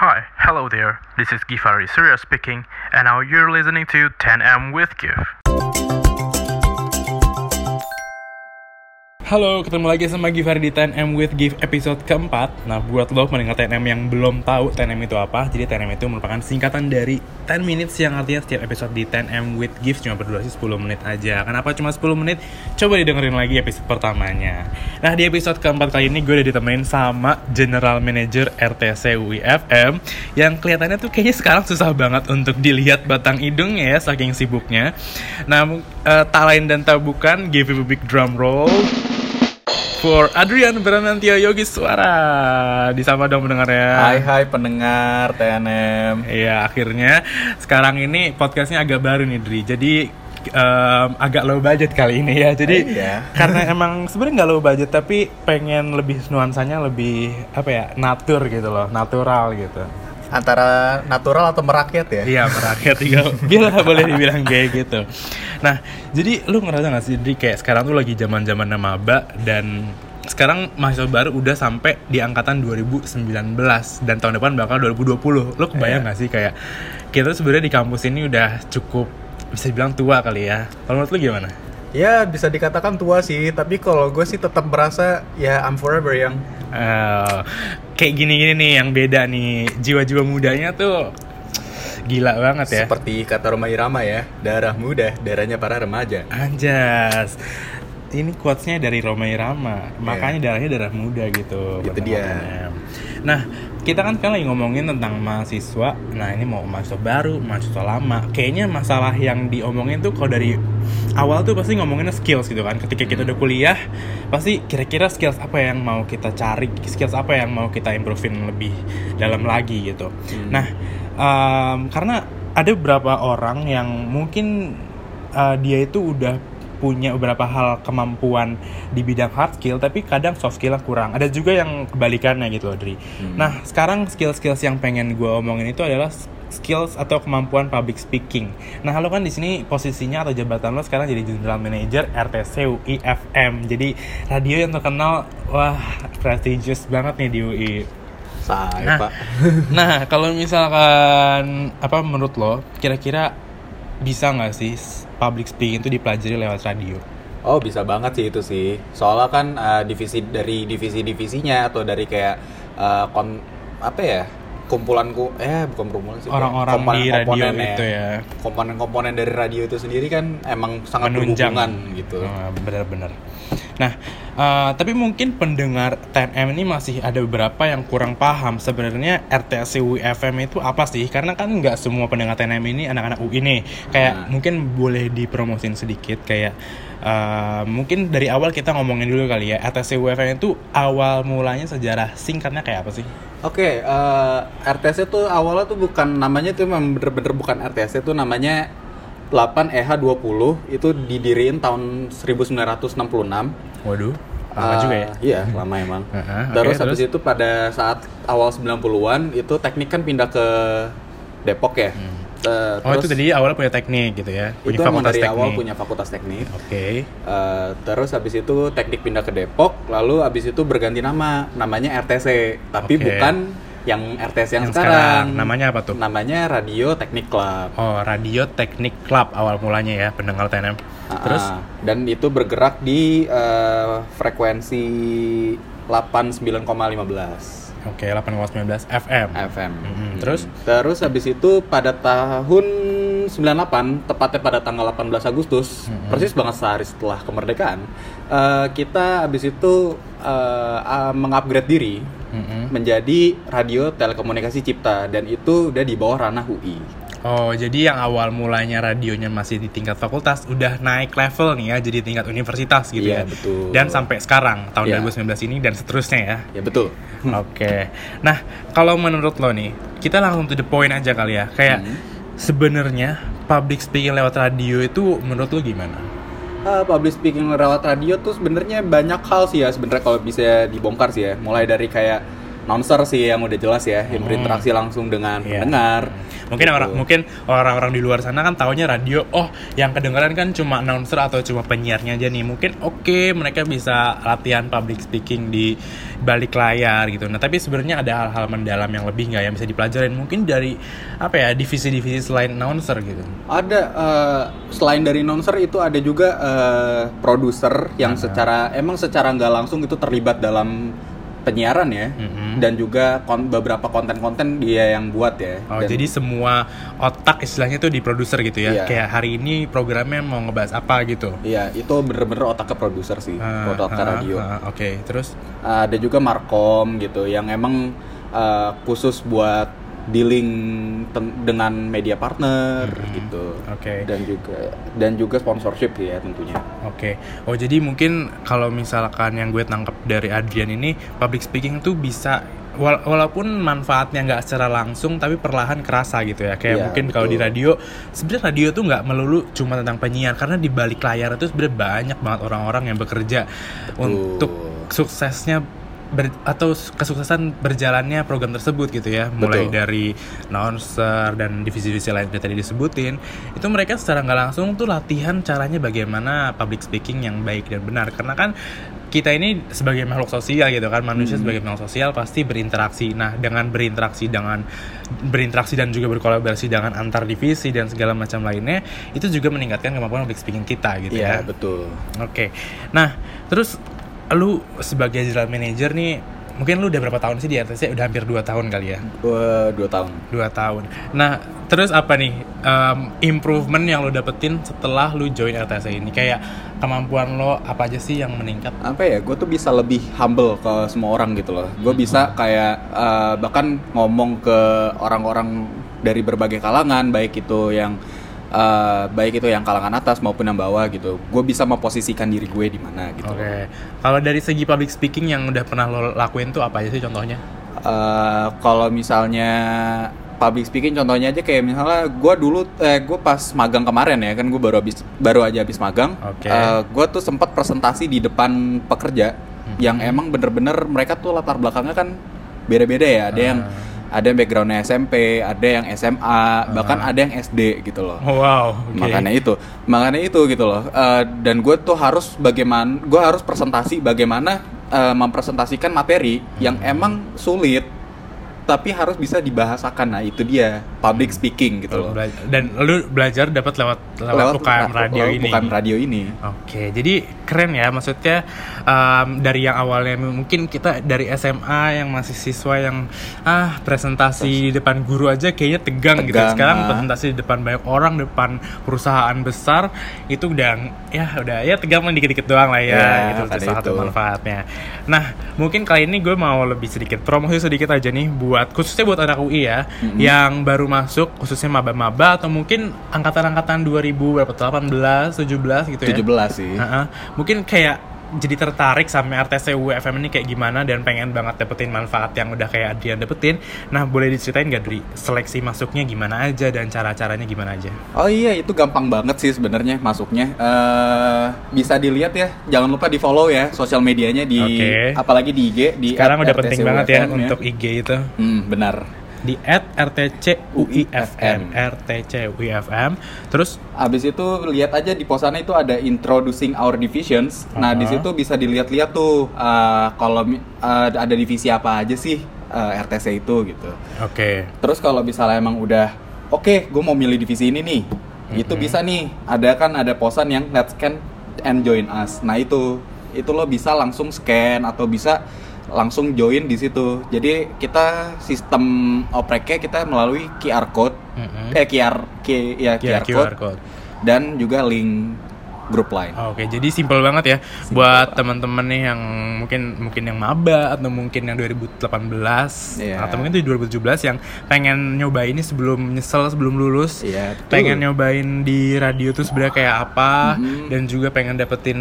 Hi, hello there. This is Gifari Surya speaking, and now you're listening to 10M with Gif. Halo, ketemu lagi sama Givari di 10M with Give episode keempat. Nah, buat lo mendengar 10M yang belum tahu 10M itu apa Jadi 10M itu merupakan singkatan dari 10 minutes yang artinya setiap episode di 10M with Give cuma berdurasi 10 menit aja. Kenapa cuma 10 menit? Coba didengerin lagi episode pertamanya. Nah, di episode keempat kali ini gue udah ditemenin sama General Manager RTC UIFM Yang kelihatannya tuh kayaknya sekarang susah banget untuk dilihat batang hidungnya ya, saking sibuknya. Nah, uh, tak lain dan tak bukan, give a big drum roll for Adrian Bernantio Yogi Suara. Disama dong pendengarnya. Hai hai pendengar TNM. Iya, akhirnya sekarang ini podcastnya agak baru nih Dri. Jadi um, agak low budget kali ini ya. Jadi Eh, iya. karena emang sebenarnya nggak low budget tapi pengen lebih nuansanya lebih apa ya natur gitu loh, natural gitu. Antara natural atau merakyat ya? Iya merakyat juga Bila boleh dibilang kayak gitu Nah jadi lu ngerasa gak sih Dri kayak sekarang tuh lagi zaman zaman maba Dan sekarang mahasiswa baru udah sampai di angkatan 2019 Dan tahun depan bakal 2020 Lu kebayang gak sih kayak Kita sebenarnya di kampus ini udah cukup Bisa dibilang tua kali ya Kalau menurut lu gimana? Ya bisa dikatakan tua sih, tapi kalau gue sih tetap merasa ya I'm forever young. Eh, kayak gini-gini nih yang beda nih Jiwa-jiwa mudanya tuh Gila banget ya Seperti kata Roma Irama ya, darah muda, darahnya para remaja. Anjas. Ini quotes-nya dari Roma Irama. Makanya darahnya darah muda gitu. Itu dia. Nah, kita kan sekarang lagi ngomongin tentang mahasiswa. Nah, ini mau mahasiswa baru, mahasiswa lama. Kayaknya masalah yang diomongin tuh kalau dari awal tuh pasti ngomonginnya skills gitu kan. Ketika kita udah kuliah, pasti kira-kira skills apa yang mau kita cari, skills apa yang mau kita improvein lebih dalam lagi gitu. Nah, em, karena ada beberapa orang yang mungkin uh, dia itu udah punya beberapa hal kemampuan di bidang hard skill tapi kadang soft skill kurang. Ada juga yang kebalikannya gitu loh Dri nah sekarang skill-skills yang pengen gue omongin itu adalah skills atau kemampuan public speaking. Nah lo kan di sini posisinya atau jabatan lo sekarang jadi general manager RTC UI FM jadi radio yang terkenal wah prestigious banget nih di UI Say, Nah, Pak. nah kalau misalkan apa menurut lo kira-kira bisa nggak sih public speaking itu dipelajari lewat radio? Oh bisa banget sih itu sih. Soalnya kan uh, divisi dari divisi-divisinya atau dari kayak uh, kon apa ya kumpulanku eh bukan kumpulan sih Orang-orang di radio komponen-komponen itu ya. komponen-komponen dari radio itu sendiri kan emang sangat Menunjang berhubungan gitu Oh, benar-benar. Nah, eh, tapi mungkin pendengar 10M ini masih ada beberapa yang kurang paham sebenarnya RTC UI FM itu apa sih? Karena kan nggak semua pendengar 10M ini anak-anak UI nih. Kayak Nah. mungkin boleh dipromosin sedikit kayak eh, mungkin dari awal kita ngomongin dulu kali ya. RTC UI FM itu awal mulanya sejarah singkatnya kayak apa sih? Oke, eh, RTC tuh awalnya tuh bukan namanya tuh memang bener-bener bukan RTC tuh namanya 8 EH20 itu didiriin tahun 1966. Waduh, lama juga ya. Iya, lama emang. Heeh, oke, terus habis terus? itu pada saat awal 90-an itu teknik kan pindah ke Depok ya. Eh, Oh itu terus tadi awalnya punya teknik gitu ya, punya itu fakultas dari teknik. awal punya fakultas teknik. Oke. Eh, terus habis itu teknik pindah ke Depok, lalu habis itu berganti nama, namanya RTC, tapi Oke. bukan yang RTC yang, Yang sekarang. sekarang. Namanya apa tuh? Namanya Radio Teknik Club. Oh, Radio Teknik Club awal mulanya ya, pendengar TNM. Ah, Terus dan itu bergerak di eh, frekuensi 89,15 oke 8,19 FM. FM. Mm-mm, terus? terus habis itu pada tahun 98 tepatnya pada tanggal 18 Agustus persis banget sehari setelah kemerdekaan eh, kita habis itu eh, ah, mengupgrade diri Mm-mm. menjadi radio telekomunikasi cipta dan itu udah di bawah ranah UI. Oh, jadi yang awal mulanya radionya masih di tingkat fakultas udah naik level nih ya jadi tingkat universitas gitu ya. Iya, betul. Dan sampai sekarang tahun Iya. 2019 ini dan seterusnya ya. Ya betul. Oke. Nah, kalau menurut lo nih, kita langsung to the point aja kali ya. Kayak Hmm. sebenarnya public speaking lewat radio itu menurut lo gimana? Uh, public speaking lewat radio tuh sebenarnya banyak hal sih ya sebenarnya kalau bisa dibongkar sih ya. Mulai dari kayak announcer sih yang udah jelas ya, yang berinteraksi langsung dengan Iya. pendengar. Mungkin Gitu. orang mungkin orang-orang di luar sana kan taunya radio. Oh, yang kedengeran kan cuma announcer atau cuma penyiarnya aja nih. Mungkin oke mereka bisa latihan public speaking di balik layar gitu. Nah, tapi sebenarnya ada hal-hal mendalam yang lebih nggak yang bisa dipelajarin mungkin dari apa ya divisi-divisi selain announcer gitu. Ada eh, selain dari announcer itu ada juga eh, produser yang secara emang secara nggak langsung itu terlibat dalam penyiaran ya Mm-mm. dan juga kon- beberapa konten-konten dia yang buat ya. Oh, Dan- jadi semua otak istilahnya tuh di produser gitu ya. Iya. Kayak hari ini programnya mau ngebahas apa gitu. Iya, itu bener-bener otaknya produser sih, Ah, otak ah, radio. ah, Oke, terus ada juga markom gitu yang emang uh, khusus buat dealing dengan media partner Mhm. gitu Oke. dan juga dan juga sponsorship ya tentunya Oke, oh jadi mungkin kalau misalkan yang gue tangkap dari Adrian ini public speaking tuh bisa wala- walaupun manfaatnya nggak secara langsung tapi perlahan kerasa gitu ya kayak Iya, mungkin kalau di betul. radio sebenarnya radio tuh nggak melulu cuma tentang penyiar karena di balik layar itu sebenarnya banyak banget orang-orang yang bekerja untuk suksesnya ber- atau kesuksesan berjalannya program tersebut gitu ya mulai Betul. dari announcer dan divisi-divisi lain yang tadi disebutin itu mereka secara nggak langsung tuh latihan caranya bagaimana public speaking yang baik dan benar karena kan kita ini sebagai makhluk sosial gitu kan manusia Hmm. sebagai makhluk sosial pasti berinteraksi nah dengan berinteraksi dengan berinteraksi dan juga berkolaborasi dengan antar divisi dan segala macam lainnya itu juga meningkatkan kemampuan public speaking kita gitu iya ya betul Oke. Nah, terus lu sebagai general manager nih, mungkin lu udah berapa tahun sih di RTC? Udah hampir 2 tahun kali ya? Gua dua tahun 2 tahun. Nah, terus apa nih um, improvement yang lu dapetin setelah lu join RTC ini? Kayak kemampuan lo apa aja sih yang meningkat? apa ya gue tuh bisa lebih humble ke semua orang gitu loh gue bisa kayak uh, bahkan ngomong ke orang-orang dari berbagai kalangan baik itu yang uh, baik itu yang kalangan atas maupun yang bawah gitu gue bisa memposisikan diri gue di mana gitu Oke. Kalau dari segi public speaking yang udah pernah lo lakuin tuh apa aja sih contohnya? Eh, kalau misalnya public speaking contohnya aja kayak misalnya gue dulu eh gue pas magang kemarin ya kan gue baru habis baru aja habis magang Oke. gue tuh sempat presentasi di depan pekerja yang emang bener-bener mereka tuh latar belakangnya kan beda-beda ya ada yang ada yang backgroundnya SMP ada yang SMA bahkan ada yang SD gitu loh. Oh, wow. oke. makanya itu makanya itu gitu loh. Eh, dan gue tuh harus bagaimana gue harus presentasi bagaimana eh, mempresentasikan materi yang emang sulit tapi harus bisa dibahasakan. Nah itu dia public speaking gitu Lu loh Dan lu belajar dapat lewat lewat, UKM radio lewat ini. UKM radio ini Oke, jadi keren ya maksudnya um, dari yang awalnya mungkin kita dari SMA yang masih siswa yang ah presentasi di depan guru aja kayaknya tegang, gitu. Tegang, Sekarang ah. presentasi di depan banyak orang, depan perusahaan besar itu udah ya udah ya tegang dikit-dikit doang lah ya, Ya, gitu salah satu manfaatnya. Nah, mungkin kali ini gue mau lebih sedikit promosi sedikit aja nih buat khususnya buat anak UI ya yang baru masuk khususnya maba-maba atau mungkin angkatan-angkatan 2000 berapa tuh, 18, 17 gitu ya. 17 sih Heeh. Mungkin kayak jadi tertarik sama RTC UFM ini kayak gimana dan pengen banget dapetin manfaat yang udah kayak Adrian dapetin. Nah, boleh diceritain gak dari seleksi masuknya gimana aja dan cara-caranya gimana aja? Oh iya itu gampang banget sih sebenarnya masuknya. Eh bisa dilihat ya, jangan lupa di follow ya sosial medianya di Oke. apalagi di IG di Sekarang udah penting banget ya UFM untuk IG itu Hmm, benar. Di @rtcuifm rtcuifm terus Abis itu lihat aja di posannya itu ada introducing our divisions. Nah di situ bisa dilihat-lihat tuh eh, kalau eh, ada divisi apa aja sih eh, RTC itu gitu. oke Terus kalau misalnya emang udah oke, gue mau milih divisi ini nih, itu bisa nih. Ada kan ada posan yang let's scan and join us. Nah itu itu lo bisa langsung scan atau bisa langsung join di situ. Jadi kita sistem opreknya kita melalui QR code, Mm-mm. eh QR, Q- ya Ya, QR, code, QR code. dan juga link grup lain. Oke, jadi simpel banget ya buat teman-teman nih yang mungkin mungkin yang maba atau mungkin yang 2018 Iya. atau mungkin tuh 2017 yang pengen nyobain ini sebelum nyesel sebelum lulus. Iya, betul. pengen nyobain di radio tuh sebenarnya kayak apa Mhm. dan juga pengen dapetin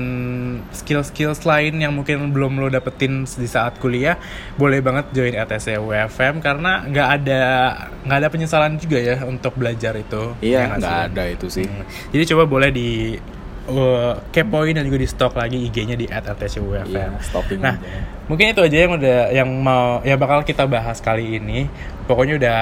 skill-skills lain yang mungkin belum lo dapetin di saat kuliah boleh banget join RTC UFM karena nggak ada nggak ada penyesalan juga ya untuk belajar itu Iya, Ya nggak ada itu sih. Hmm. Jadi coba boleh di uh, kepoin dan juga di stok lagi IG-nya di. Iya, stalking Nah, aja. mungkin itu aja yang udah yang mau ya bakal kita bahas kali ini. Pokoknya udah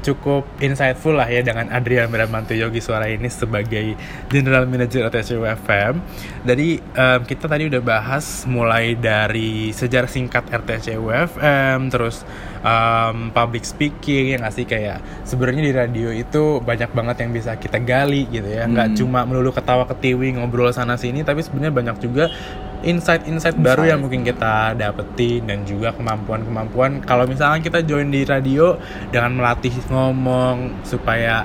cukup insightful lah ya dengan Adrian Bramanto Yogi Suara ini sebagai General Manager RTCU FM. Jadi em, kita tadi udah bahas mulai dari sejarah singkat RTCU FM, terus em, public speaking yang ngasih kayak sebenarnya di radio itu banyak banget yang bisa kita gali gitu ya, nggak Hmm. cuma melulu ketawa ketiwi ngobrol sana sini, tapi sebenarnya banyak juga insight-insight baru yang mungkin kita dapetin dan juga kemampuan-kemampuan. Kalau misalnya kita join di radio dengan melatih ngomong supaya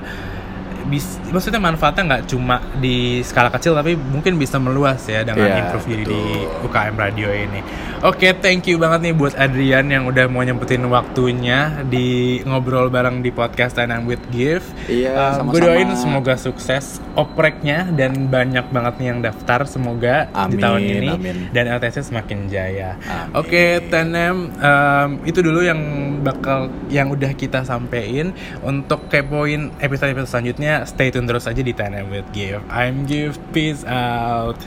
bis, maksudnya manfaatnya nggak cuma di skala kecil tapi mungkin bisa meluas ya dengan Iya, improve diri di UKM radio ini. Oke, thank you banget nih buat Adrian yang udah mau nyempetin waktunya di ngobrol bareng di podcast I'm with Give. Iya, Uh, sama-sama. Gue doain semoga sukses opreknya dan banyak banget nih yang daftar semoga di Amin, tahun ini amin. dan LTC semakin jaya. Oke, Tenem um, itu dulu yang bakal yang udah kita sampein untuk kepoin episode-episode selanjutnya stay tune terus aja di Tenem with Give. I'm Give, peace out.